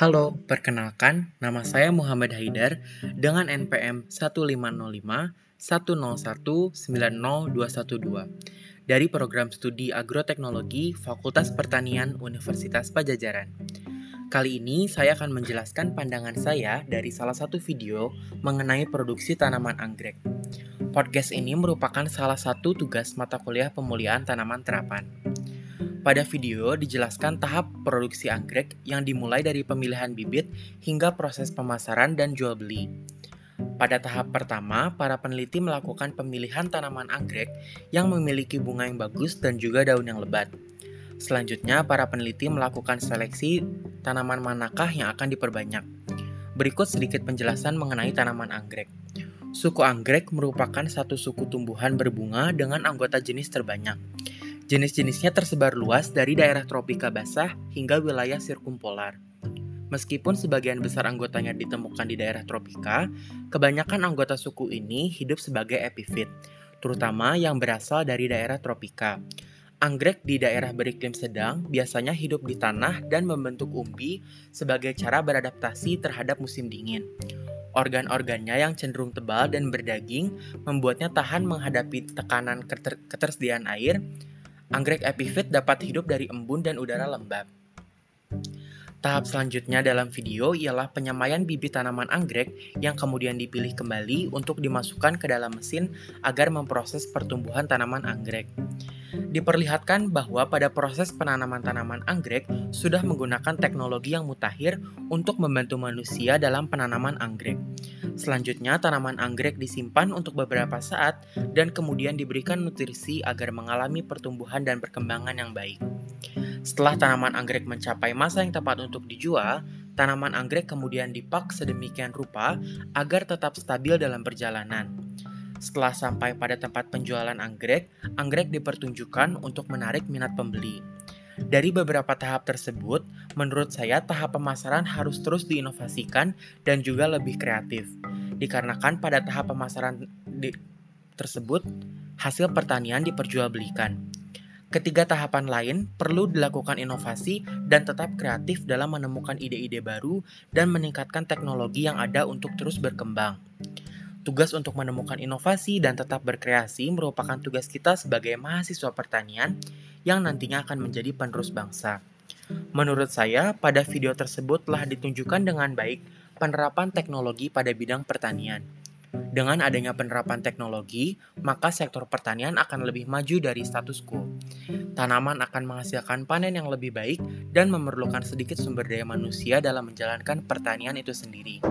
Halo, perkenalkan nama saya Muhammad Haidar dengan NPM 1505 101 90212 dari program studi Agroteknologi Fakultas Pertanian Universitas Pajajaran. Kali ini saya akan menjelaskan pandangan saya dari salah satu video mengenai produksi tanaman anggrek. Podcast ini merupakan salah satu tugas mata kuliah pemulihan tanaman terapan. Pada video dijelaskan tahap produksi anggrek yang dimulai dari pemilihan bibit hingga proses pemasaran dan jual beli. Pada tahap pertama, para peneliti melakukan pemilihan tanaman anggrek yang memiliki bunga yang bagus dan juga daun yang lebat. Selanjutnya, para peneliti melakukan seleksi tanaman manakah yang akan diperbanyak. Berikut sedikit penjelasan mengenai tanaman anggrek. Suku anggrek merupakan satu suku tumbuhan berbunga dengan anggota jenis terbanyak. Jenis-jenisnya tersebar luas dari daerah tropika basah hingga wilayah sirkumpolar. Meskipun sebagian besar anggotanya ditemukan di daerah tropika, kebanyakan anggota suku ini hidup sebagai epifit, terutama yang berasal dari daerah tropika. Anggrek di daerah beriklim sedang biasanya hidup di tanah dan membentuk umbi sebagai cara beradaptasi terhadap musim dingin. Organ-organnya yang cenderung tebal dan berdaging membuatnya tahan menghadapi tekanan keter ketersediaan air Anggrek epifit dapat hidup dari embun dan udara lembab. Tahap selanjutnya dalam video ialah penyemaian bibit tanaman anggrek yang kemudian dipilih kembali untuk dimasukkan ke dalam mesin agar memproses pertumbuhan tanaman anggrek. Diperlihatkan bahwa pada proses penanaman tanaman anggrek sudah menggunakan teknologi yang mutakhir untuk membantu manusia dalam penanaman anggrek. Selanjutnya, tanaman anggrek disimpan untuk beberapa saat dan kemudian diberikan nutrisi agar mengalami pertumbuhan dan perkembangan yang baik. Setelah tanaman anggrek mencapai masa yang tepat untuk dijual, tanaman anggrek kemudian dipak sedemikian rupa agar tetap stabil dalam perjalanan. Setelah sampai pada tempat penjualan anggrek, anggrek dipertunjukkan untuk menarik minat pembeli. Dari beberapa tahap tersebut, menurut saya tahap pemasaran harus terus diinovasikan dan juga lebih kreatif. Dikarenakan pada tahap pemasaran di, tersebut, hasil pertanian diperjualbelikan. Ketiga tahapan lain perlu dilakukan inovasi dan tetap kreatif dalam menemukan ide-ide baru dan meningkatkan teknologi yang ada untuk terus berkembang. Tugas untuk menemukan inovasi dan tetap berkreasi merupakan tugas kita sebagai mahasiswa pertanian yang nantinya akan menjadi penerus bangsa. Menurut saya, pada video tersebut telah ditunjukkan dengan baik penerapan teknologi pada bidang pertanian. Dengan adanya penerapan teknologi, maka sektor pertanian akan lebih maju dari status quo. Tanaman akan menghasilkan panen yang lebih baik dan memerlukan sedikit sumber daya manusia dalam menjalankan pertanian itu sendiri.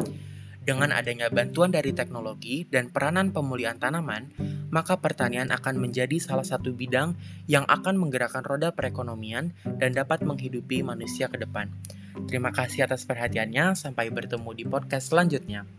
Dengan adanya bantuan dari teknologi dan peranan pemulihan tanaman, maka pertanian akan menjadi salah satu bidang yang akan menggerakkan roda perekonomian dan dapat menghidupi manusia ke depan. Terima kasih atas perhatiannya, sampai bertemu di podcast selanjutnya.